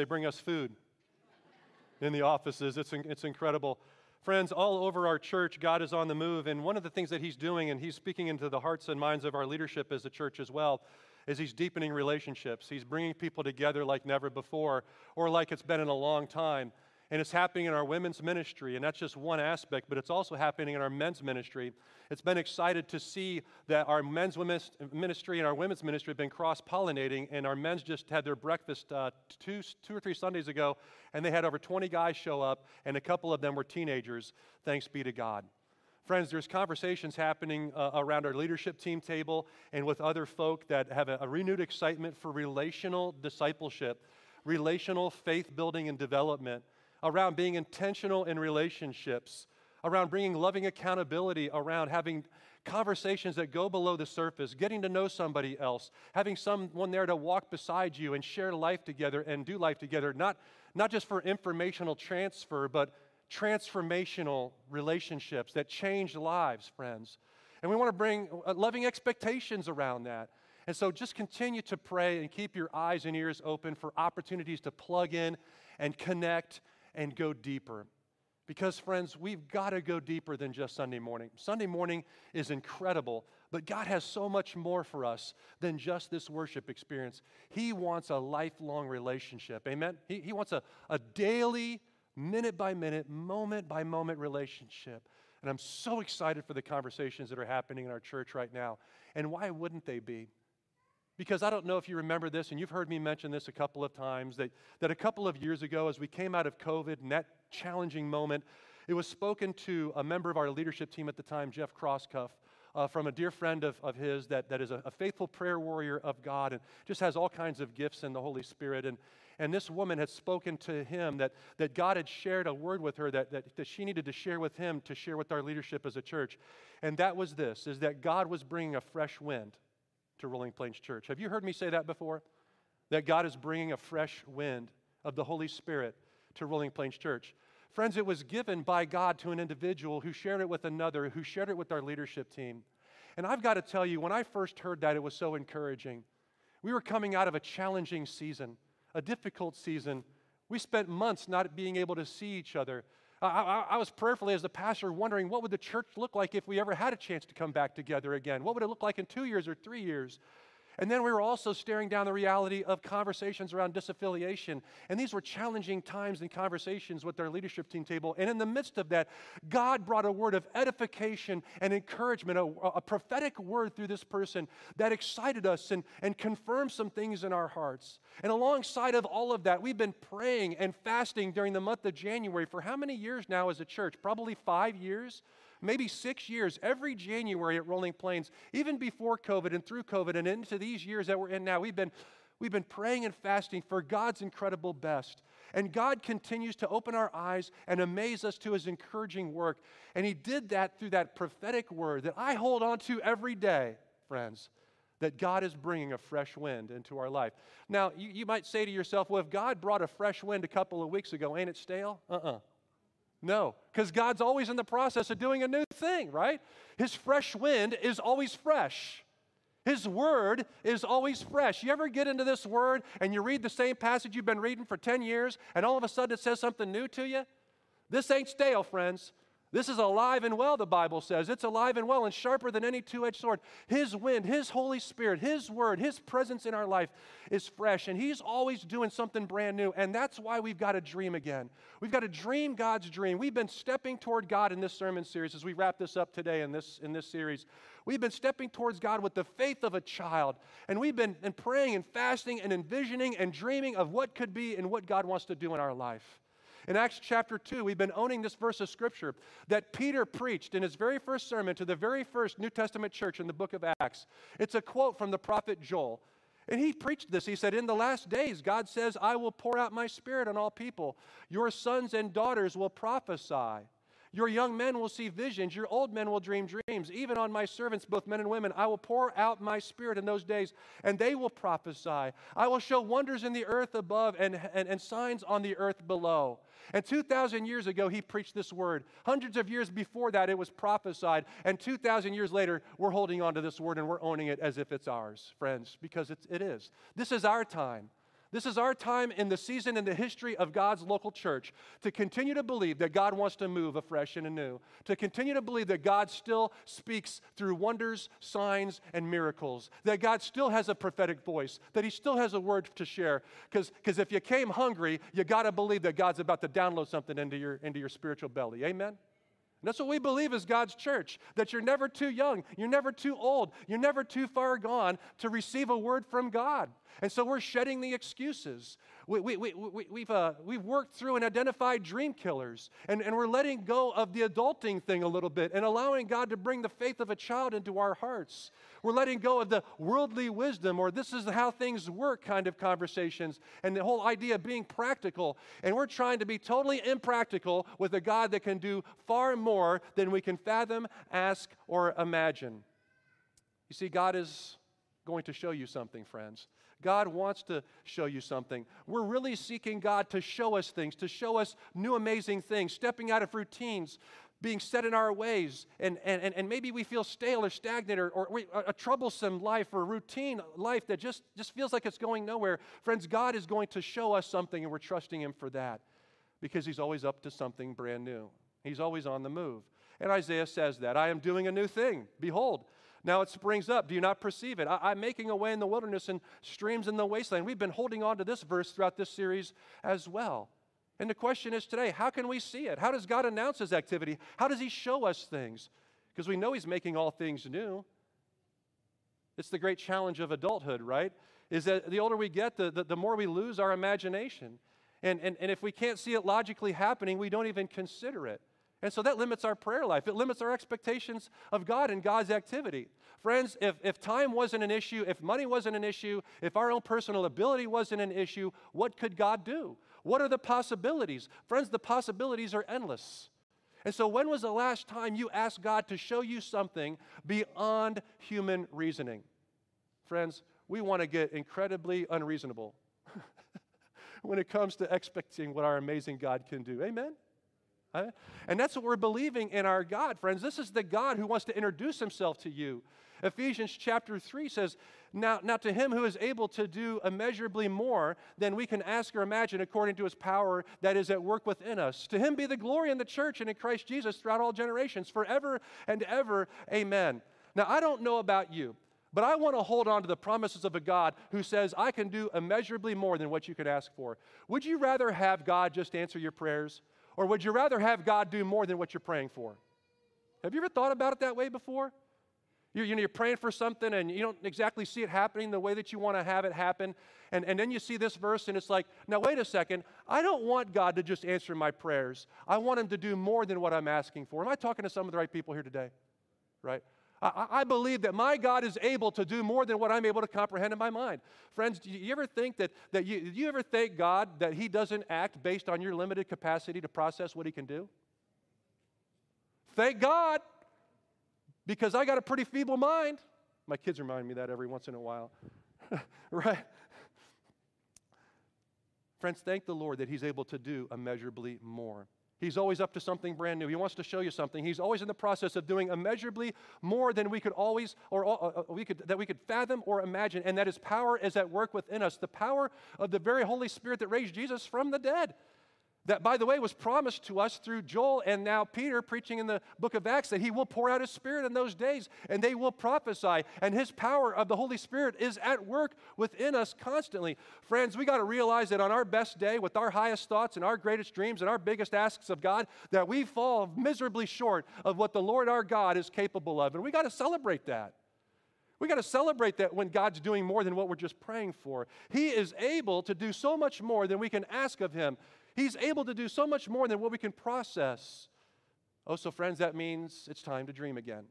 They bring us food in the offices. It's, it's incredible. Friends, all over our church, God is on the move. And one of the things that He's doing, and He's speaking into the hearts and minds of our leadership as a church as well, is He's deepening relationships. He's bringing people together like never before or like it's been in a long time. And it's happening in our women's ministry, and that's just one aspect, but it's also happening in our men's ministry. It's been excited to see that our men's ministry and our women's ministry have been cross pollinating, and our men's just had their breakfast uh, two, two or three Sundays ago, and they had over 20 guys show up, and a couple of them were teenagers. Thanks be to God. Friends, there's conversations happening uh, around our leadership team table and with other folk that have a, a renewed excitement for relational discipleship, relational faith building and development around being intentional in relationships, around bringing loving accountability, around having conversations that go below the surface, getting to know somebody else, having someone there to walk beside you and share life together and do life together, not, not just for informational transfer, but transformational relationships that change lives, friends. And we want to bring uh, loving expectations around that. And so just continue to pray and keep your eyes and ears open for opportunities to plug in and connect and go deeper. Because, friends, we've got to go deeper than just Sunday morning. Sunday morning is incredible, but God has so much more for us than just this worship experience. He wants a lifelong relationship. Amen? He, he wants a, a daily, minute by minute, moment by moment relationship. And I'm so excited for the conversations that are happening in our church right now. And why wouldn't they be? Because I don't know if you remember this, and you've heard me mention this a couple of times, that, that a couple of years ago, as we came out of COVID and that challenging moment, it was spoken to a member of our leadership team at the time, Jeff Crosscuff, uh, from a dear friend of, of his that, that is a, a, faithful prayer warrior of God and just has all kinds of gifts in the Holy Spirit. And, and this woman had spoken to him that, that God had shared a word with her that, that, that she needed to share with him to share with our leadership as a church. And that was this, is that God was bringing a fresh wind to Rolling Plains Church. Have you heard me say that before? That God is bringing a fresh wind of the Holy Spirit to Rolling Plains Church. Friends, it was given by God to an individual who shared it with another, who shared it with our leadership team. And I've got to tell you, when I first heard that, it was so encouraging. We were coming out of a challenging season, a difficult season. We spent months not being able to see each other. I, I, I, was prayerfully, as the pastor, wondering what would the church look like if we ever had a chance to come back together again? What would it look like in two years or three years? And then we were also staring down the reality of conversations around disaffiliation. And these were challenging times and conversations with our leadership team table. And in the midst of that, God brought a word of edification and encouragement, a, a prophetic word through this person that excited us and, and confirmed some things in our hearts. And alongside of all of that, we've been praying and fasting during the month of January for how many years now as a church? Probably five years maybe six years, every January at Rolling Plains, even before COVID and through COVID and into these years that we're in now, we've been, we've been praying and fasting for God's incredible best. And God continues to open our eyes and amaze us to his encouraging work. And he did that through that prophetic word that I hold on to every day, friends that God is bringing a fresh wind into our life. Now, you, you, might say to yourself, well, if God brought a fresh wind a couple of weeks ago, ain't it stale? Uh uh-uh. uh no, because God's always in the process of doing a new thing, right? His fresh wind is always fresh. His word is always fresh. You ever get into this word and you read the same passage you've been reading for 10 years and all of a sudden it says something new to you? This ain't stale, friends. This is alive and well, the Bible says. It's alive and well and sharper than any two edged sword. His wind, His Holy Spirit, His word, His presence in our life is fresh, and He's always doing something brand new. And that's why we've got to dream again. We've got to dream God's dream. We've been stepping toward God in this sermon series as we wrap this up today in this, in this series. We've been stepping towards God with the faith of a child, and we've been and praying and fasting and envisioning and dreaming of what could be and what God wants to do in our life. In Acts chapter 2, we've been owning this verse of scripture that Peter preached in his very first sermon to the very first New Testament church in the book of Acts. It's a quote from the prophet Joel. And he preached this. He said, In the last days, God says, I will pour out my spirit on all people. Your sons and daughters will prophesy. Your young men will see visions, your old men will dream dreams. Even on my servants, both men and women, I will pour out my spirit in those days, and they will prophesy. I will show wonders in the earth above and, and, and signs on the earth below. And 2,000 years ago, he preached this word. Hundreds of years before that, it was prophesied. And 2,000 years later, we're holding on to this word and we're owning it as if it's ours, friends, because it's, it is. This is our time. This is our time in the season in the history of God's local church to continue to believe that God wants to move afresh and anew, to continue to believe that God still speaks through wonders, signs, and miracles, that God still has a prophetic voice, that He still has a word to share. Because if you came hungry, you got to believe that God's about to download something into your, into your spiritual belly. Amen? And that's what we believe as God's church that you're never too young, you're never too old, you're never too far gone to receive a word from God. And so we're shedding the excuses. We, we, we, we, we've, uh, we've worked through and identified dream killers, and, and we're letting go of the adulting thing a little bit and allowing God to bring the faith of a child into our hearts. We're letting go of the worldly wisdom or this is how things work kind of conversations and the whole idea of being practical. And we're trying to be totally impractical with a God that can do far more than we can fathom, ask, or imagine. You see, God is going to show you something, friends. God wants to show you something. We're really seeking God to show us things, to show us new amazing things, stepping out of routines, being set in our ways, and, and, and maybe we feel stale or stagnant or, or a troublesome life or a routine life that just, just feels like it's going nowhere. Friends, God is going to show us something, and we're trusting Him for that because He's always up to something brand new. He's always on the move. And Isaiah says that I am doing a new thing. Behold, now it springs up. Do you not perceive it? I, am making a way in the wilderness and streams in the wasteland. We've been holding on to this verse throughout this series as well. And the question is today how can we see it? How does God announce His activity? How does He show us things? Because we know He's making all things new. It's the great challenge of adulthood, right? Is that the older we get, the, the, the more we lose our imagination. And, and, and if we can't see it logically happening, we don't even consider it. And so that limits our prayer life. It limits our expectations of God and God's activity. Friends, if, if time wasn't an issue, if money wasn't an issue, if our own personal ability wasn't an issue, what could God do? What are the possibilities? Friends, the possibilities are endless. And so, when was the last time you asked God to show you something beyond human reasoning? Friends, we want to get incredibly unreasonable when it comes to expecting what our amazing God can do. Amen? And that's what we're believing in our God, friends. This is the God who wants to introduce himself to you. Ephesians chapter 3 says, now, now to him who is able to do immeasurably more than we can ask or imagine according to his power that is at work within us. To him be the glory in the church and in Christ Jesus throughout all generations, forever and ever. Amen. Now, I don't know about you, but I want to hold on to the promises of a God who says, I can do immeasurably more than what you could ask for. Would you rather have God just answer your prayers? Or would you rather have God do more than what you're praying for? Have you ever thought about it that way before? You're, you know, you're praying for something and you don't exactly see it happening the way that you want to have it happen. And, and then you see this verse and it's like, now wait a second. I don't want God to just answer my prayers. I want Him to do more than what I'm asking for. Am I talking to some of the right people here today? Right? I, I believe that my God is able to do more than what I'm able to comprehend in my mind. Friends, do you ever think that, that you, you ever thank God that He doesn't act based on your limited capacity to process what He can do? Thank God, because I got a pretty feeble mind. My kids remind me that every once in a while, right? Friends, thank the Lord that He's able to do immeasurably more. He's always up to something brand new. He wants to show you something. He's always in the process of doing immeasurably more than we could always or uh, uh, we could that we could fathom or imagine, and that his power is at work within us. The power of the very Holy Spirit that raised Jesus from the dead. That, by the way, was promised to us through Joel and now Peter preaching in the book of Acts that he will pour out his Spirit in those days and they will prophesy. And his power of the Holy Spirit is at work within us constantly. Friends, we got to realize that on our best day, with our highest thoughts and our greatest dreams and our biggest asks of God, that we fall miserably short of what the Lord our God is capable of. And we got to celebrate that. We got to celebrate that when God's doing more than what we're just praying for. He is able to do so much more than we can ask of Him. He's able to do so much more than what we can process. Oh, so friends, that means it's time to dream again.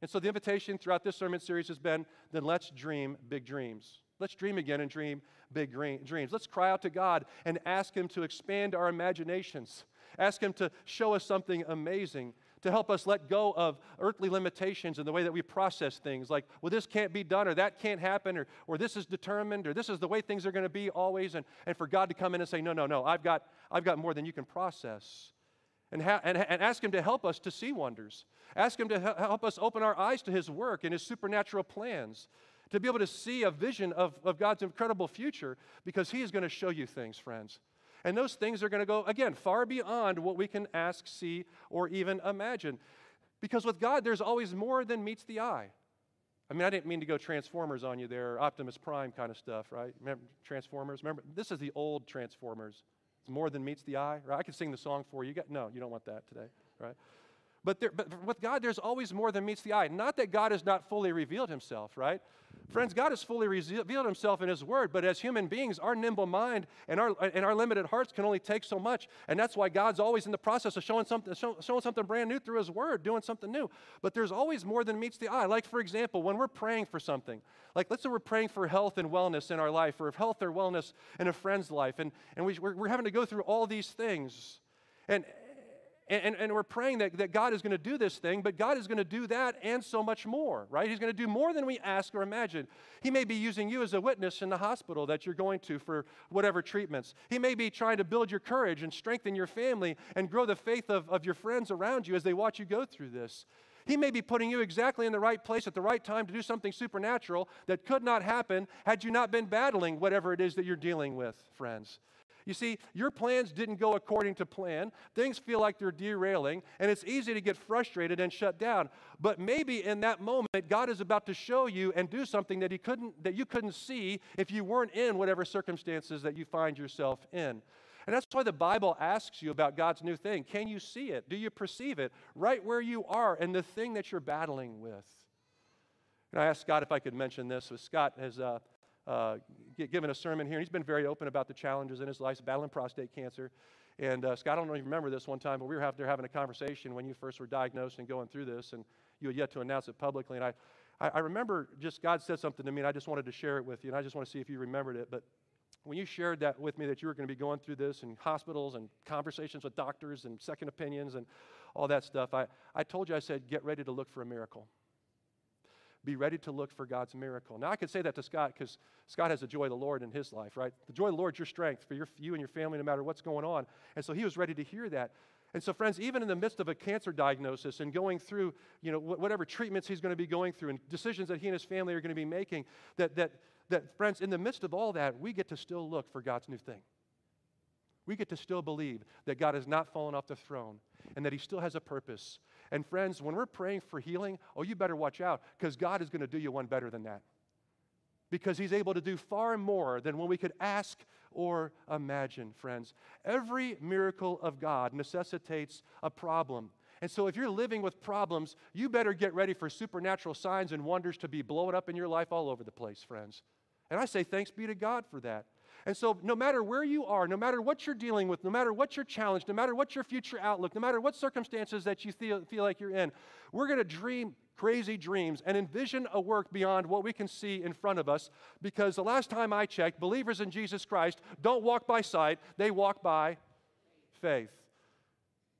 And so the invitation throughout this sermon series has been then let's dream big dreams. Let's dream again and dream big dreams. Let's cry out to God and ask Him to expand our imaginations. Ask Him to show us something amazing to help us let go of earthly limitations in the way that we process things like, well, this can't be done, or that can't happen, or, or this is determined, or this is the way things are going to be always, and, and for God to come in and say, no, no, no, I've got, I've got more than you can process. And, ha- and, and ask Him to help us to see wonders. Ask Him to help us open our eyes to His work and His supernatural plans. to be able to see a vision of, of God's incredible future because He is going to show you things, friends. And those things are going to go, again, far beyond what we can ask, see, or even imagine. Because with God, there's always more than meets the eye. I mean, I didn't mean to go Transformers on you there, Optimus Prime kind of stuff, right? Remember Transformers? Remember, this is the old Transformers. It's more than meets the eye, right? I could sing the song for you. you got, no, you don't want that today, right? But, there, but with God, there's always more than meets the eye. Not that God has not fully revealed himself, right? Friends, God has fully revealed himself in his word, but as human beings, our nimble mind and our, and our limited hearts can only take so much. And that's why God's always in the process of showing something, show, showing something brand new through his word, doing something new. But there's always more than meets the eye. Like, for example, when we're praying for something, like let's say we're praying for health and wellness in our life, or health or wellness in a friend's life, and, and we, we're, we're having to go through all these things. And, and, and, and, we're praying that, that God is going to do this thing, but God is going to do that and so much more, right? He's going to do more than we ask or imagine. He may be using you as a witness in the hospital that you're going to for whatever treatments. He may be trying to build your courage and strengthen your family and grow the faith of, of your friends around you as they watch you go through this. He may be putting you exactly in the right place at the right time to do something supernatural that could not happen had you not been battling whatever it is that you're dealing with, friends. You see, your plans didn't go according to plan. Things feel like they're derailing, and it's easy to get frustrated and shut down. But maybe in that moment, God is about to show you and do something that, he couldn't, that you couldn't see if you weren't in whatever circumstances that you find yourself in. And that's why the Bible asks you about God's new thing. Can you see it? Do you perceive it right where you are and the thing that you're battling with? And I asked Scott if I could mention this. So Scott has uh, uh, given a sermon here. And he's been very open about the challenges in his life, battling prostate cancer. And uh, Scott, I don't you remember this one time, but we were there having a conversation when you first were diagnosed and going through this, and you had yet to announce it publicly. And I, I, I remember just God said something to me, and I just wanted to share it with you, and I just want to see if you remembered it. But when you shared that with me that you were going to be going through this in hospitals and conversations with doctors and second opinions and all that stuff, I, I told you, I said, get ready to look for a miracle be ready to look for God's miracle. Now, I could say that to Scott because Scott has the joy of the Lord in his life, right? The joy of the Lord is your strength for your, you and your family, no matter what's going on. And so he was ready to hear that. And so, friends, even in the midst of a cancer diagnosis and going through, you know, whatever treatments he's going to be going through and decisions that he and his family are going to be making, that, that, that, friends, in the midst of all that, we get to still look for God's new thing. We get to still believe that God has not fallen off the throne and that he still has a purpose and friends, when we're praying for healing, oh, you better watch out because God is going to do you one better than that. Because he's able to do far more than what we could ask or imagine, friends. Every miracle of God necessitates a problem. And so, if you're living with problems, you better get ready for supernatural signs and wonders to be blowing up in your life all over the place, friends. And I say thanks be to God for that. And so, no matter where you are, no matter what you're dealing with, no matter what your challenge, no matter what your future outlook, no matter what circumstances that you feel, feel like you're in, we're going to dream crazy dreams and envision a work beyond what we can see in front of us. Because the last time I checked, believers in Jesus Christ don't walk by sight, they walk by faith.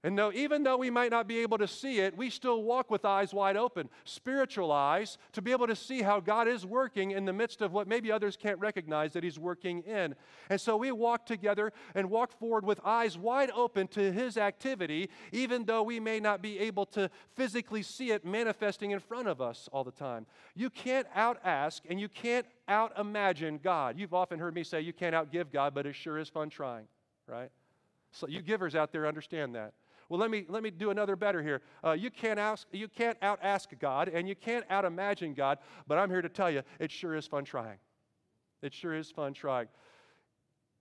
And though, even though we might not be able to see it, we still walk with eyes wide open, spiritual eyes, to be able to see how God is working in the midst of what maybe others can't recognize that He's working in. And so we walk together and walk forward with eyes wide open to His activity, even though we may not be able to physically see it manifesting in front of us all the time. You can't out ask and you can't out imagine God. You've often heard me say you can't outgive God, but it sure is fun trying, right? So you givers out there understand that. Well, let me, let me do another better here. Uh, you, can't ask, you can't out ask God and you can't out imagine God, but I'm here to tell you it sure is fun trying. It sure is fun trying.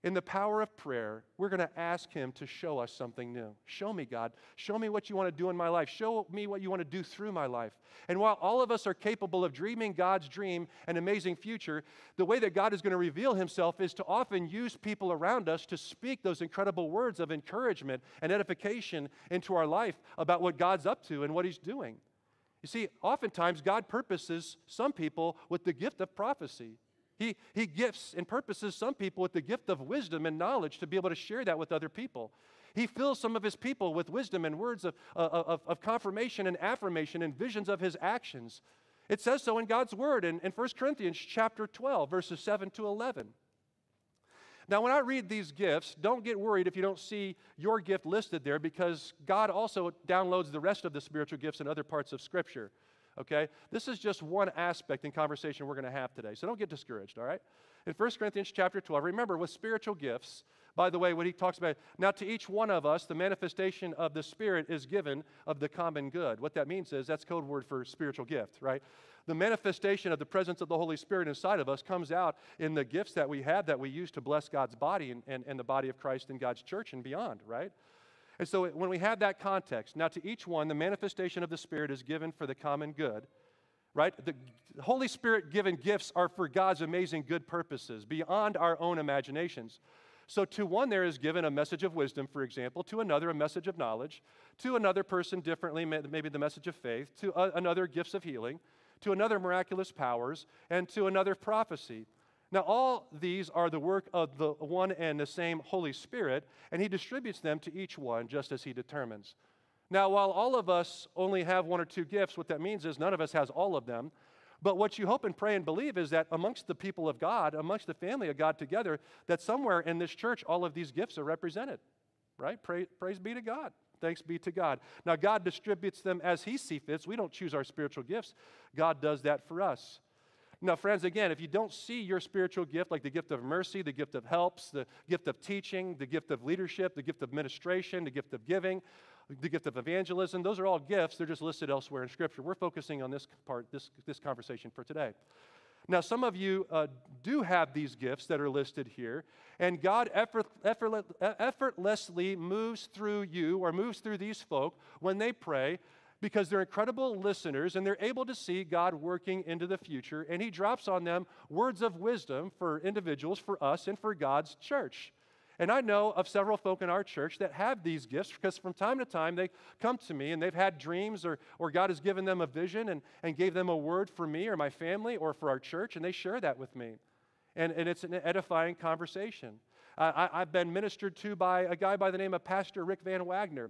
In the power of prayer, we're going to ask Him to show us something new. Show me, God. Show me what you want to do in my life. Show me what you want to do through my life. And while all of us are capable of dreaming God's dream, an amazing future, the way that God is going to reveal Himself is to often use people around us to speak those incredible words of encouragement and edification into our life about what God's up to and what He's doing. You see, oftentimes God purposes some people with the gift of prophecy. He, he gifts and purposes some people with the gift of wisdom and knowledge to be able to share that with other people. He fills some of his people with wisdom and words of, of, of confirmation and affirmation and visions of his actions. It says so in God's word in, in 1 Corinthians chapter 12, verses 7 to 11. Now, when I read these gifts, don't get worried if you don't see your gift listed there because God also downloads the rest of the spiritual gifts in other parts of Scripture. Okay? This is just one aspect in conversation we're going to have today. So don't get discouraged, all right? In 1 Corinthians chapter 12, remember with spiritual gifts, by the way, what he talks about, now to each one of us, the manifestation of the Spirit is given of the common good. What that means is that's code word for spiritual gift, right? The manifestation of the presence of the Holy Spirit inside of us comes out in the gifts that we have that we use to bless God's body and, and, and the body of Christ and God's church and beyond, right? And so when we have that context, now to each one, the manifestation of the Spirit is given for the common good right? The Holy Spirit given gifts are for God's amazing good purposes beyond our own imaginations. So, to one, there is given a message of wisdom, for example, to another, a message of knowledge, to another person, differently, maybe the message of faith, to another, gifts of healing, to another, miraculous powers, and to another, prophecy. Now, all these are the work of the one and the same Holy Spirit, and He distributes them to each one just as He determines. Now, while all of us only have one or two gifts, what that means is none of us has all of them. But what you hope and pray and believe is that amongst the people of God, amongst the family of God together, that somewhere in this church all of these gifts are represented, right? Pray, praise be to God. Thanks be to God. Now, God distributes them as He sees fits. We don't choose our spiritual gifts, God does that for us. Now, friends, again, if you don't see your spiritual gift, like the gift of mercy, the gift of helps, the gift of teaching, the gift of leadership, the gift of ministration, the gift of giving, the gift of evangelism. Those are all gifts. They're just listed elsewhere in Scripture. We're focusing on this part, this, this conversation for today. Now, some of you uh, do have these gifts that are listed here, and God effort, effort, effortlessly moves through you or moves through these folk when they pray because they're incredible listeners and they're able to see God working into the future, and He drops on them words of wisdom for individuals, for us, and for God's church. And I know of several folk in our church that have these gifts because from time to time they come to me and they've had dreams or, or God has given them a vision and, and gave them a word for me or my family or for our church, and they share that with me. And, and it's an edifying conversation. I, I've been ministered to by a guy by the name of Pastor Rick Van Wagner.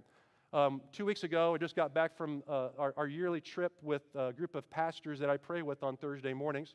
Um, two weeks ago, I just got back from uh, our, our, yearly trip with a group of pastors that I pray with on Thursday mornings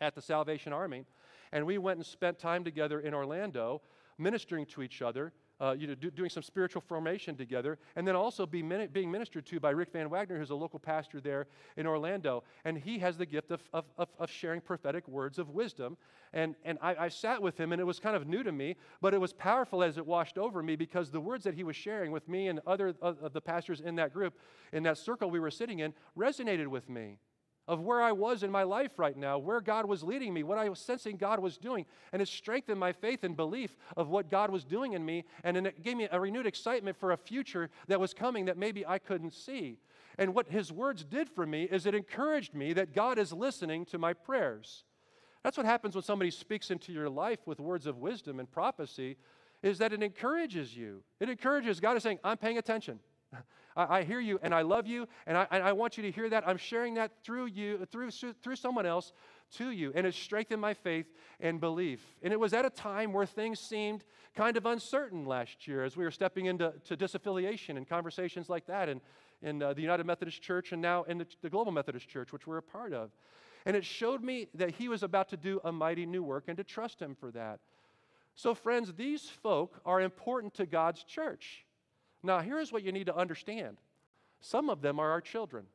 at the Salvation Army. And we went and spent time together in Orlando ministering to each other, uh, you know, do, doing some spiritual formation together, and then also be min- being ministered to by Rick Van Wagner, who's a local pastor there in Orlando. And he has the gift of, of, of, of sharing prophetic words of wisdom. And, and I, I sat with him, and it was kind of new to me, but it was powerful as it washed over me because the words that he was sharing with me and other of the pastors in that group, in that circle we were sitting in, resonated with me of where I was in my life right now, where God was leading me, what I was sensing God was doing. And it strengthened my faith and belief of what God was doing in me. And it gave me a renewed excitement for a future that was coming that maybe I couldn't see. And what his words did for me is it encouraged me that God is listening to my prayers. That's what happens when somebody speaks into your life with words of wisdom and prophecy is that it encourages you. It encourages God is saying, I'm paying attention. I, I hear you and I love you, and I, and I want you to hear that. I'm sharing that through you, through, through someone else to you, and it strengthened my faith and belief. And it was at a time where things seemed kind of uncertain last year as we were stepping into to disaffiliation and conversations like that in, in uh, the United Methodist Church and now in the, the Global Methodist Church, which we're a part of. And it showed me that he was about to do a mighty new work and to trust him for that. So, friends, these folk are important to God's church. Now, here's what you need to understand some of them are our children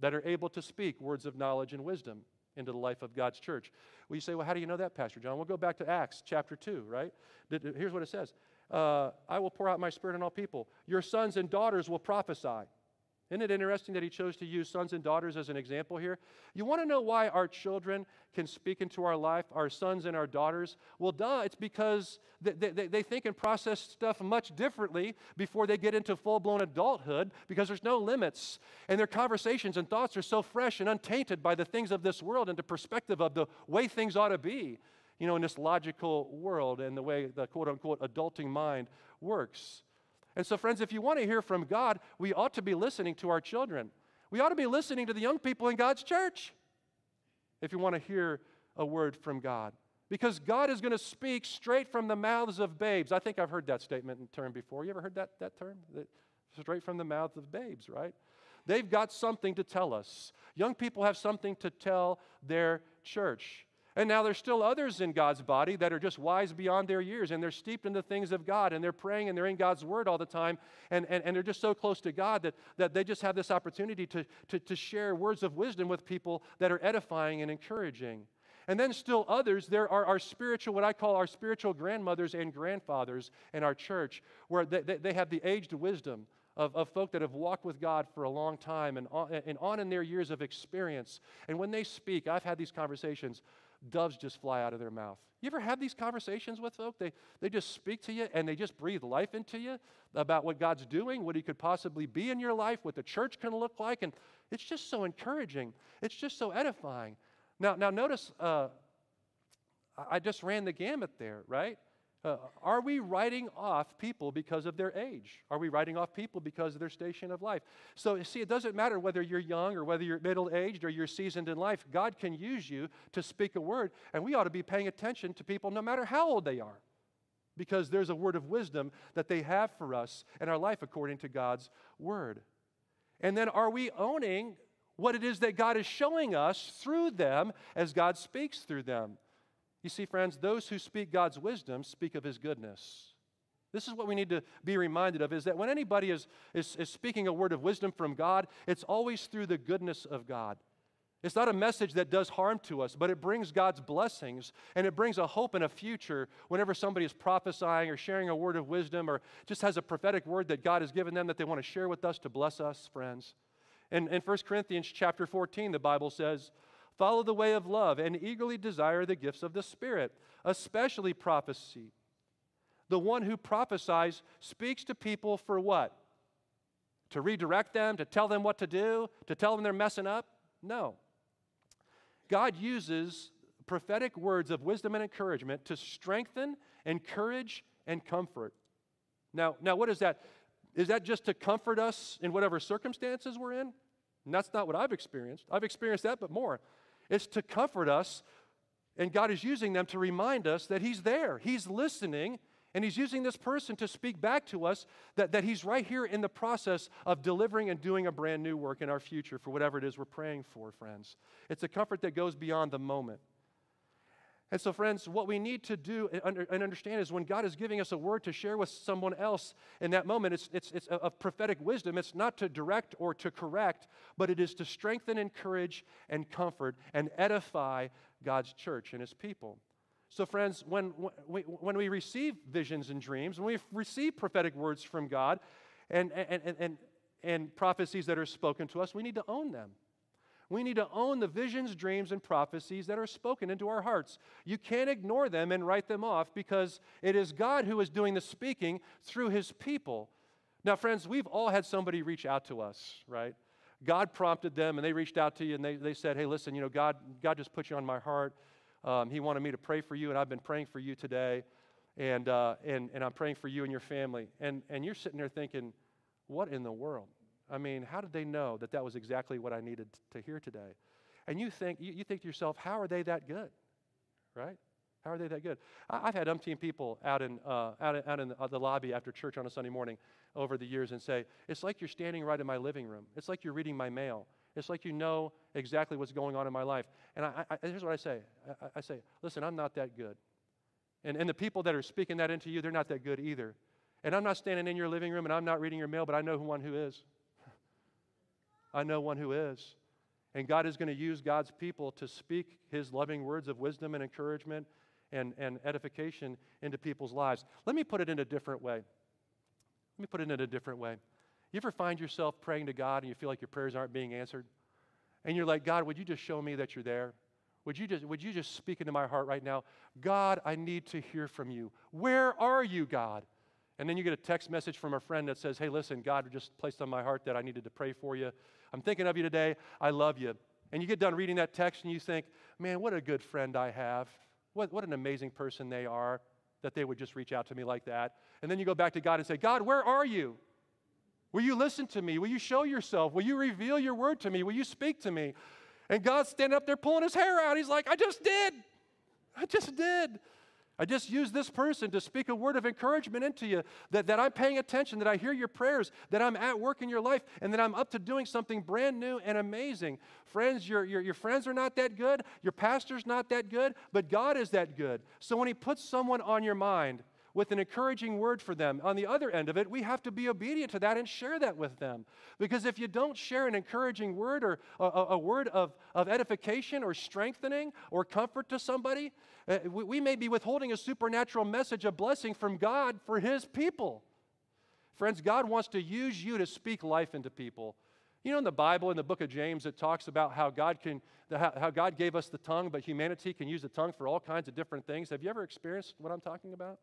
that are able to speak words of knowledge and wisdom into the life of God's church. Well, you say, well, how do you know that, Pastor John? We'll go back to Acts chapter 2, right? Here's what it says uh, I will pour out my spirit on all people. Your sons and daughters will prophesy. Isn't it interesting that he chose to use sons and daughters as an example here? You want to know why our children can speak into our life, our sons and our daughters? Well, duh, it's because they, they, they think and process stuff much differently before they get into full blown adulthood because there's no limits. And their conversations and thoughts are so fresh and untainted by the things of this world and the perspective of the way things ought to be, you know, in this logical world and the way the quote unquote adulting mind works. And so, friends, if you want to hear from God, we ought to be listening to our children. We ought to be listening to the young people in God's church if you want to hear a word from God. Because God is going to speak straight from the mouths of babes. I think I've heard that statement and term before. You ever heard that, that term? Straight from the mouths of babes, right? They've got something to tell us. Young people have something to tell their church. And now there's still others in God's body that are just wise beyond their years and they're steeped in the things of God and they're praying and they're in God's word all the time and, and, and they're just so close to God that, that they just have this opportunity to, to, to share words of wisdom with people that are edifying and encouraging. And then still others, there are our spiritual, what I call our spiritual grandmothers and grandfathers in our church, where they, they, they have the aged wisdom of, of folk that have walked with God for a long time and on, and on in their years of experience. And when they speak, I've had these conversations doves just fly out of their mouth. You ever have these conversations with folk? They, they just speak to you and they just breathe life into you about what God's doing, what He could possibly be in your life, what the church can look like. And it's just so encouraging. It's just so edifying. Now, now notice uh, I just ran the gamut there, right? Uh, are we writing off people because of their age? Are we writing off people because of their station of life? So, see, it doesn't matter whether you're young or whether you're middle aged or you're seasoned in life. God can use you to speak a word, and we ought to be paying attention to people no matter how old they are because there's a word of wisdom that they have for us in our life according to God's word. And then, are we owning what it is that God is showing us through them as God speaks through them? You see, friends, those who speak God's wisdom speak of his goodness. This is what we need to be reminded of is that when anybody is, is, is speaking a word of wisdom from God, it's always through the goodness of God. It's not a message that does harm to us, but it brings God's blessings and it brings a hope and a future whenever somebody is prophesying or sharing a word of wisdom or just has a prophetic word that God has given them that they want to share with us to bless us, friends. In, in 1 Corinthians chapter 14, the Bible says, Follow the way of love and eagerly desire the gifts of the Spirit, especially prophecy. The one who prophesies speaks to people for what? To redirect them, to tell them what to do, to tell them they're messing up? No. God uses prophetic words of wisdom and encouragement to strengthen, encourage, and comfort. Now, now what is that? Is that just to comfort us in whatever circumstances we're in? And that's not what I've experienced. I've experienced that, but more. It's to comfort us, and God is using them to remind us that He's there, He's listening, and He's using this person to speak back to us that, that He's right here in the process of delivering and doing a brand new work in our future for whatever it is we're praying for, friends. It's a comfort that goes beyond the moment. And so, friends, what we need to do and understand is when God is giving us a word to share with someone else in that moment, it's, it's, it's of prophetic wisdom. It's not to direct or to correct, but it is to strengthen, encourage, and comfort and edify God's church and his people. So, friends, when, when, we, when we receive visions and dreams, when we receive prophetic words from God and, and, and, and prophecies that are spoken to us, we need to own them. We need to own the visions, dreams, and prophecies that are spoken into our hearts. You can't ignore them and write them off because it is God who is doing the speaking through his people. Now, friends, we've all had somebody reach out to us, right? God prompted them and they reached out to you and they, they said, Hey, listen, you know, God, God just put you on my heart. Um, he wanted me to pray for you, and I've been praying for you today. And, uh, and, and I'm praying for you and your family. And, and you're sitting there thinking, What in the world? I mean, how did they know that that was exactly what I needed to hear today? And you think, you, you think to yourself, how are they that good? Right? How are they that good? I, have had umpteen people out in, uh, out, in, out in the, uh, the lobby after church on a Sunday morning over the years and say, It's like you're standing right in my living room. It's like you're reading my mail. It's like you know exactly what's going on in my life. And I, I, here's what I say I, I, say, Listen, I'm not that good. And, and the people that are speaking that into you, they're not that good either. And I'm not standing in your living room and I'm not reading your mail, but I know who one who is. I know one who is. And God is going to use God's people to speak his loving words of wisdom and encouragement and, and edification into people's lives. Let me put it in a different way. Let me put it in a different way. You ever find yourself praying to God and you feel like your prayers aren't being answered? And you're like, God, would you just show me that you're there? Would you just, would you just speak into my heart right now? God, I need to hear from you. Where are you, God? And then you get a text message from a friend that says, Hey, listen, God just placed on my heart that I needed to pray for you. I'm thinking of you today. I love you. And you get done reading that text and you think, Man, what a good friend I have. What, what an amazing person they are that they would just reach out to me like that. And then you go back to God and say, God, where are you? Will you listen to me? Will you show yourself? Will you reveal your word to me? Will you speak to me? And God's standing up there pulling his hair out. He's like, I just did. I just did. I just use this person to speak a word of encouragement into you that, that I'm paying attention, that I hear your prayers, that I'm at work in your life, and that I'm up to doing something brand new and amazing. Friends, your, your, your friends are not that good, your pastor's not that good, but God is that good. So when He puts someone on your mind, with an encouraging word for them. On the other end of it, we have to be obedient to that and share that with them. Because if you don't share an encouraging word or a, a word of, of edification or strengthening or comfort to somebody, uh, we, we may be withholding a supernatural message, of blessing from God for His people. Friends, God wants to use you to speak life into people. You know, in the Bible, in the book of James, it talks about how God can, how God gave us the tongue, but humanity can use the tongue for all kinds of different things. Have you ever experienced what I'm talking about?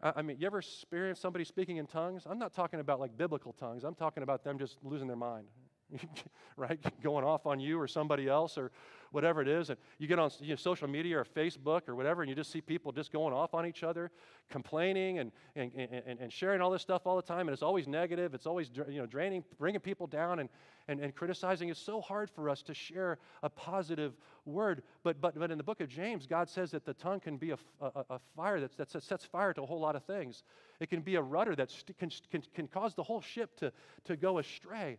I mean, you ever experience somebody speaking in tongues? I'm not talking about like biblical tongues. I'm talking about them just losing their mind, right? Going off on you or somebody else or whatever it is. And you get on you know, social media or Facebook or whatever, and you just see people just going off on each other, complaining and, and, and, and sharing all this stuff all the time. And it's always negative. It's always you know, draining, bringing people down and, and, and criticizing. It's so hard for us to share a positive word. But, but, but in the book of James, God says that the tongue can be a, a, a fire that, that sets fire to a whole lot of things. It can be a rudder that can, can, can cause the whole ship to, to go astray.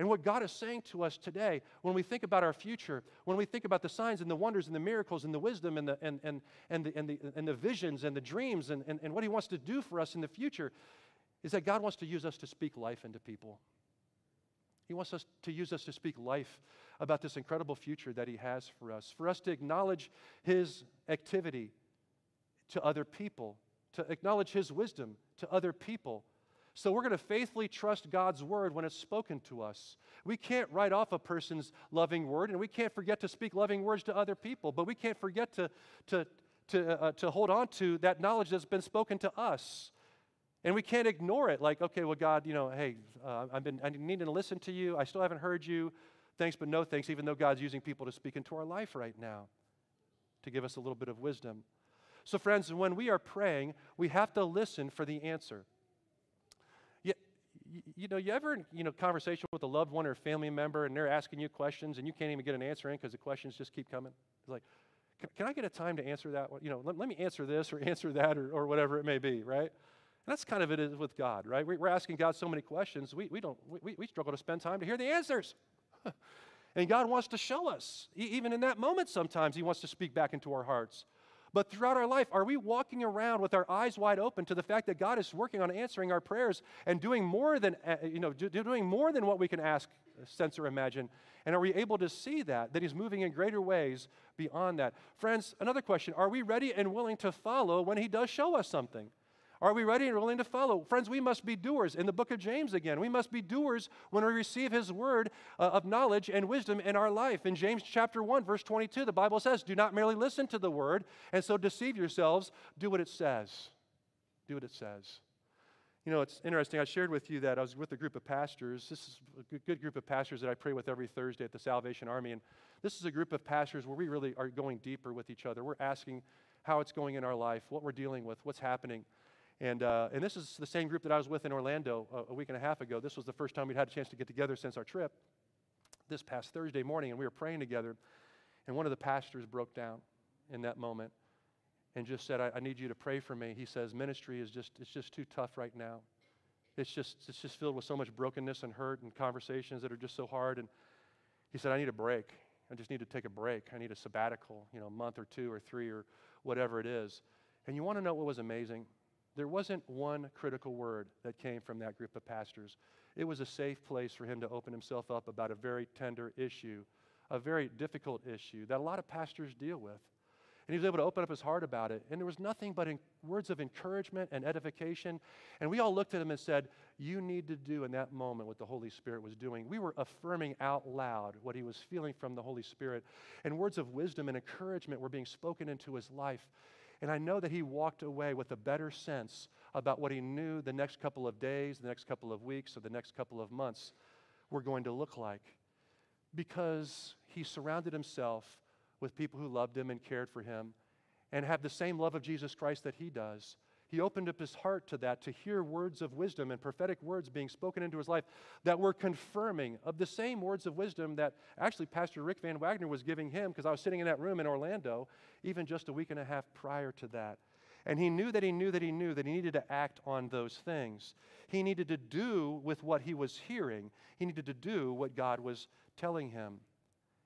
And what God is saying to us today, when we think about our future, when we think about the signs and the wonders and the miracles and the wisdom and the, and, and, and the, and the, and the visions and the dreams and, and, and what He wants to do for us in the future, is that God wants to use us to speak life into people. He wants us to use us to speak life about this incredible future that He has for us, for us to acknowledge His activity to other people, to acknowledge His wisdom to other people so we're going to faithfully trust God's word when it's spoken to us. We can't write off a person's loving word, and we can't forget to speak loving words to other people, but we can't forget to, to, to, uh, to hold on to that knowledge that's been spoken to us. And we can't ignore it like, okay, well, God, you know, hey, uh, I've been I needing to listen to you. I still haven't heard you. Thanks, but no thanks, even though God's using people to speak into our life right now to give us a little bit of wisdom. So, friends, when we are praying, we have to listen for the answer you, you, know, you ever, you know, conversation with a loved one or a family member and they're asking you questions and you can't even get an answer in because the questions just keep coming? It's like, can, can, I get a time to answer that? You know, let, let me answer this or answer that or, or whatever it may be, right? And that's kind of it is with God, right? We, are asking God so many questions, we, we don't, we, we struggle to spend time to hear the answers. and God wants to show us, even in that moment sometimes, He wants to speak back into our hearts. But throughout our life, are we walking around with our eyes wide open to the fact that God is working on answering our prayers and doing more than, uh, you know, doing more than what we can ask, sense, or imagine? And are we able to see that, that He's moving in greater ways beyond that? Friends, another question Are we ready and willing to follow when He does show us something? Are we ready and willing to follow? Friends, we must be doers. In the book of James again, we must be doers when we receive his word uh, of knowledge and wisdom in our life. In James chapter 1, verse 22, the Bible says, Do not merely listen to the word and so deceive yourselves. Do what it says. Do what it says. You know, it's interesting. I shared with you that I was with a group of pastors. This is a good group of pastors that I pray with every Thursday at the Salvation Army. And this is a group of pastors where we really are going deeper with each other. We're asking how it's going in our life, what we're dealing with, what's happening. And, uh, and this is the same group that I was with in Orlando a, a week and a half ago. This was the first time we'd had a chance to get together since our trip this past Thursday morning, and we were praying together. And one of the pastors broke down in that moment and just said, I, I need you to pray for me. He says, Ministry is just, it's just too tough right now. It's just, it's just filled with so much brokenness and hurt and conversations that are just so hard. And he said, I need a break. I just need to take a break. I need a sabbatical, you know, a month or two or three or whatever it is. And you want to know what was amazing? There wasn't one critical word that came from that group of pastors. It was a safe place for him to open himself up about a very tender issue, a very difficult issue that a lot of pastors deal with. And he was able to open up his heart about it. And there was nothing but words of encouragement and edification. And we all looked at him and said, You need to do in that moment what the Holy Spirit was doing. We were affirming out loud what he was feeling from the Holy Spirit. And words of wisdom and encouragement were being spoken into his life. And I know that he walked away with a better sense about what he knew the next couple of days, the next couple of weeks, or the next couple of months were going to look like because he surrounded himself with people who loved him and cared for him and have the same love of Jesus Christ that he does. He opened up his heart to that, to hear words of wisdom and prophetic words being spoken into his life that were confirming of the same words of wisdom that actually Pastor Rick Van Wagner was giving him because I was sitting in that room in Orlando even just a week and a half prior to that. And he knew that he knew that he knew that he needed to act on those things. He needed to do with what he was hearing, he needed to do what God was telling him.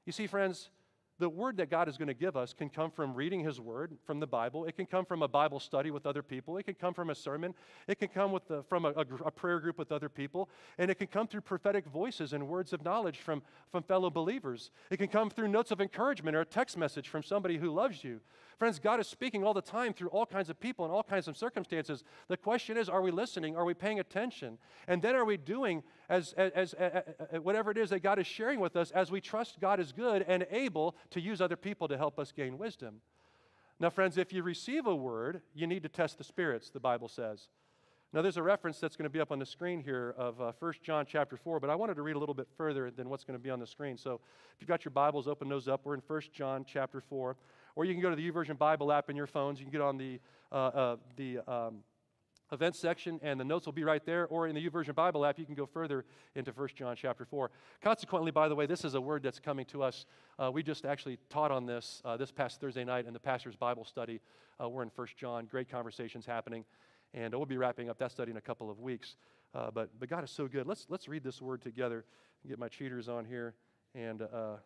You see, friends, the word that God is going to give us can come from reading His word from the Bible. It can come from a Bible study with other people. It can come from a sermon. It can come with the, from a, a, a, prayer group with other people. And it can come through prophetic voices and words of knowledge from, from fellow believers. It can come through notes of encouragement or a text message from somebody who loves you. Friends, God is speaking all the time through all kinds of people and all kinds of circumstances. The question is, are we listening? Are we paying attention? And then are we doing as, as, as, whatever it is that God is sharing with us as we trust God is good and able to use other people to help us gain wisdom? Now, friends, if you receive a word, you need to test the spirits, the Bible says. Now, there's a reference that's going to be up on the screen here of uh, 1 John chapter 4, but I wanted to read a little bit further than what's going to be on the screen. So if you've got your Bibles, open those up. We're in 1 John chapter 4. Or you can go to the YouVersion Bible app in your phones. You can get on the, uh, uh, the um, events section, and the notes will be right there. Or in the YouVersion Bible app, you can go further into 1 John chapter 4. Consequently, by the way, this is a word that's coming to us. Uh, we just actually taught on this uh, this past Thursday night in the pastor's Bible study. Uh, we're in 1 John. Great conversations happening. And we'll be wrapping up that study in a couple of weeks. Uh, but, but God is so good. Let's, let's read this word together. Get my cheaters on here. And uh,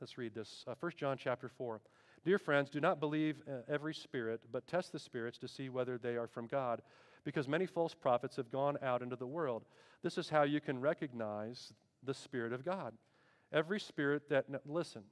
Let's read this. Uh, 1 John chapter 4. Dear friends, do not believe uh, every spirit, but test the spirits to see whether they are from God, because many false prophets have gone out into the world. This is how you can recognize the Spirit of God. Every spirit that, listen,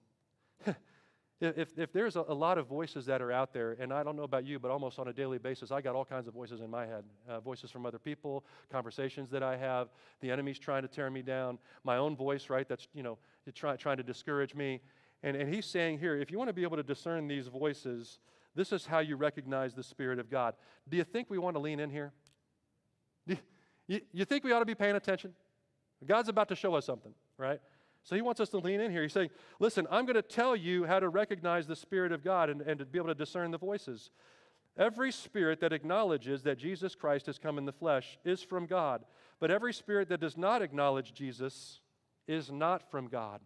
if, if there's a, a, lot of voices that are out there, and I don't know about you, but almost on a daily basis, I got all kinds of voices in my head uh, voices from other people, conversations that I have, the enemy's trying to tear me down, my own voice, right, that's, you know, try, trying to discourage me. And, and he's saying here, if you want to be able to discern these voices, this is how you recognize the Spirit of God. Do you think we want to lean in here? You, you, you think we ought to be paying attention? God's about to show us something, right? So he wants us to lean in here. He's saying, listen, I'm going to tell you how to recognize the Spirit of God and, and to be able to discern the voices. Every spirit that acknowledges that Jesus Christ has come in the flesh is from God, but every spirit that does not acknowledge Jesus is not from God.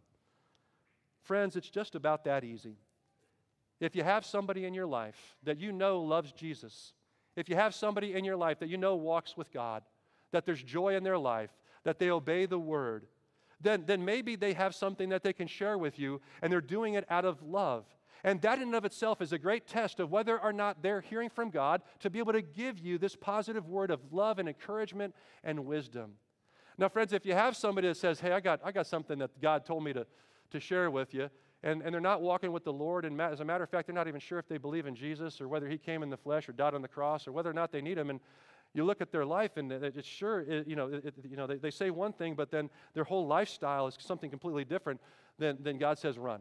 Friends, it's just about that easy. If you have somebody in your life that you know loves Jesus, if you have somebody in your life that you know walks with God, that there's joy in their life, that they obey the word, then, then maybe they have something that they can share with you and they're doing it out of love. And that in and of itself is a great test of whether or not they're hearing from God to be able to give you this positive word of love and encouragement and wisdom. Now, friends, if you have somebody that says, Hey, I got, I got something that God told me to, to share with you, and, and they're not walking with the Lord, and as a matter of fact, they're not even sure if they believe in Jesus or whether He came in the flesh or died on the cross or whether or not they need Him, and you look at their life and it's sure, it, you know, it, you know they, they say one thing, but then their whole lifestyle is something completely different, than, then God says run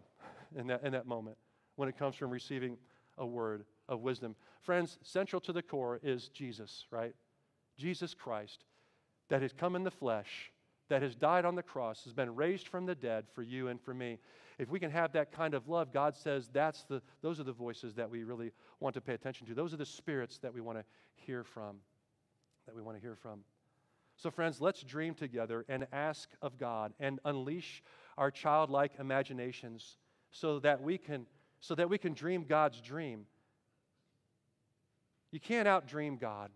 in that, in that moment when it comes from receiving a word of wisdom. Friends, central to the core is Jesus, right? Jesus Christ that has come in the flesh, that has died on the cross, has been raised from the dead for you and for me. If we can have that kind of love, God says that's the, those are the voices that we really want to pay attention to. Those are the spirits that we want to hear from. That we want to hear from. So, friends, let's dream together and ask of God and unleash our childlike imaginations so that we can, so that we can dream God's dream. You can't outdream God,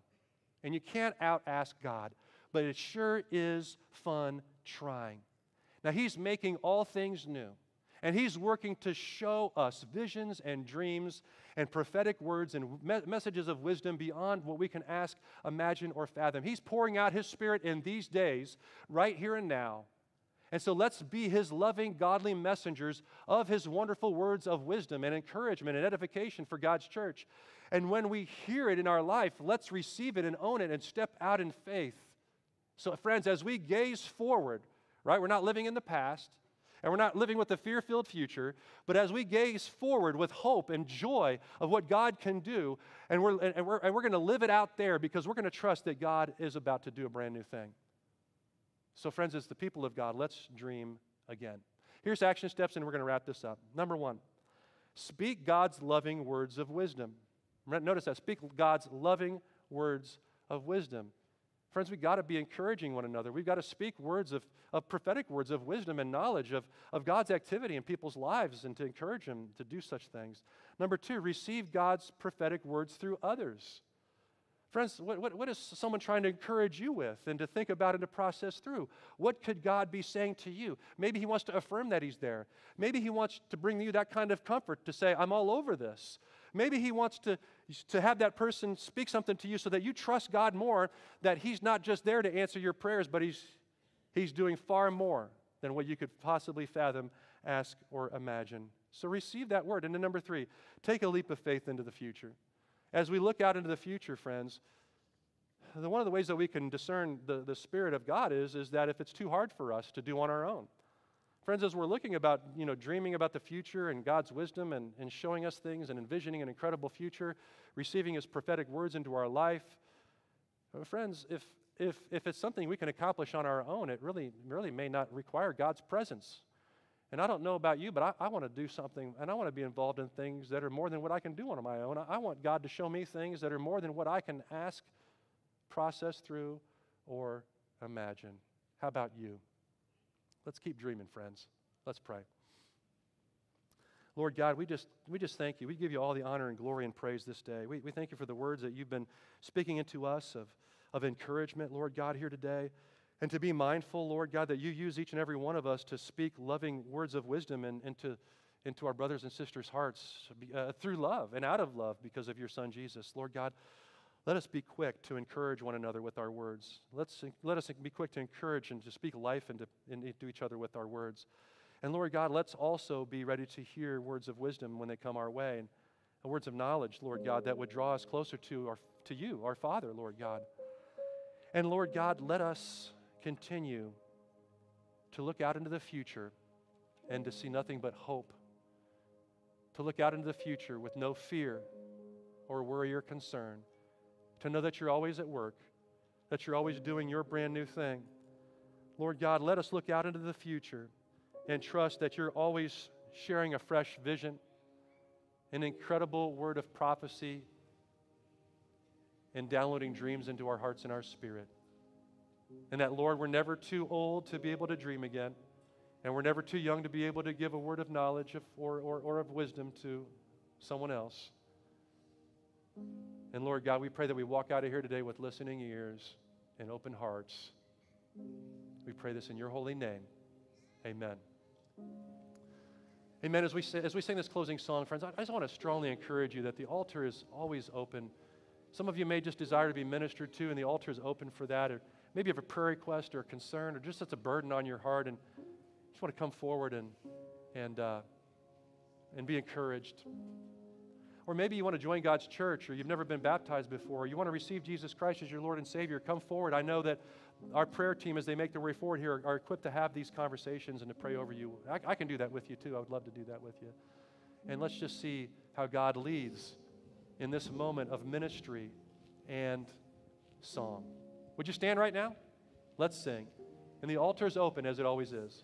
and you can't out ask God but it sure is fun trying. Now, He's making all things new, and He's working to show us visions and dreams and prophetic words and me- messages of wisdom beyond what we can ask, imagine, or fathom. He's pouring out His Spirit in these days, right here and now. And so let's be his loving, godly messengers of his wonderful words of wisdom and encouragement and edification for God's church. And when we hear it in our life, let's receive it and own it and step out in faith so, friends, as we gaze forward, right, we're not living in the past and we're not living with the fear filled future, but as we gaze forward with hope and joy of what God can do, and we're, and we're, and we're going to live it out there because we're going to trust that God is about to do a brand new thing. So, friends, as the people of God, let's dream again. Here's action steps, and we're going to wrap this up. Number one, speak God's loving words of wisdom. Notice that. Speak God's loving words of wisdom. Friends, we've got to be encouraging one another. We've got to speak words of, of prophetic words of wisdom and knowledge of, of God's activity in people's lives and to encourage them to do such things. Number two, receive God's prophetic words through others. Friends, what, what, what is someone trying to encourage you with and to think about and to process through? What could God be saying to you? Maybe He wants to affirm that He's there. Maybe He wants to bring you that kind of comfort to say, I'm all over this. Maybe He wants to, to have that person speak something to you so that you trust God more, that He's not just there to answer your prayers, but He's, he's doing far more than what you could possibly fathom, ask, or imagine. So receive that word. And then, number three, take a leap of faith into the future. As we look out into the future, friends, one of the ways that we can discern the, the Spirit of God is, is that if it's too hard for us to do on our own, Friends, as we're looking about, you know, dreaming about the future and God's wisdom and, and showing us things and envisioning an incredible future, receiving His prophetic words into our life, uh, friends, if, if, if it's something we can accomplish on our own, it really, really may not require God's presence. And I don't know about you, but I, I want to do something and I want to be involved in things that are more than what I can do on my own. I, I want God to show me things that are more than what I can ask, process through, or imagine. How about you? Let's keep dreaming, friends. Let's pray. Lord God, we just, we just thank you. We give you all the honor and glory and praise this day. We, we thank you for the words that you've been speaking into us of, of encouragement, Lord God, here today. And to be mindful, Lord God, that you use each and every one of us to speak loving words of wisdom and, into, into our brothers and sisters' hearts uh, through love and out of love because of your Son, Jesus. Lord God, let us be quick to encourage one another with our words. Let's, let us be quick to encourage and to speak life into, into each other with our words. And Lord God, let's also be ready to hear words of wisdom when they come our way and, and words of knowledge, Lord God, that would draw us closer to, our, to you, our Father, Lord God. And Lord God, let us continue to look out into the future and to see nothing but hope. To look out into the future with no fear or worry or concern to know that you're always at work, that you're always doing your brand new thing. Lord God, let us look out into the future and trust that you're always sharing a fresh vision, an incredible word of prophecy, and downloading dreams into our hearts and our spirit. And that, Lord, we're never too old to be able to dream again, and we're never too young to be able to give a word of knowledge or, or, or of wisdom to someone else. And Lord God, we pray that we walk out of here today with listening ears and open hearts. We pray this in your holy name. Amen. Amen. As we, say, as we sing this closing song, friends, I just want to strongly encourage you that the altar is always open. Some of you may just desire to be ministered to, and the altar is open for that. Or maybe you have a prayer request or a concern, or just that's a burden on your heart, and just want to come forward and, and, uh, and be encouraged. Or maybe you want to join God's church, or you've never been baptized before, or you want to receive Jesus Christ as your Lord and Savior. Come forward. I know that our prayer team, as they make their way forward here, are equipped to have these conversations and to pray over you. I, I can do that with you too. I would love to do that with you. And let's just see how God leads in this moment of ministry and song. Would you stand right now? Let's sing. And the altar is open as it always is.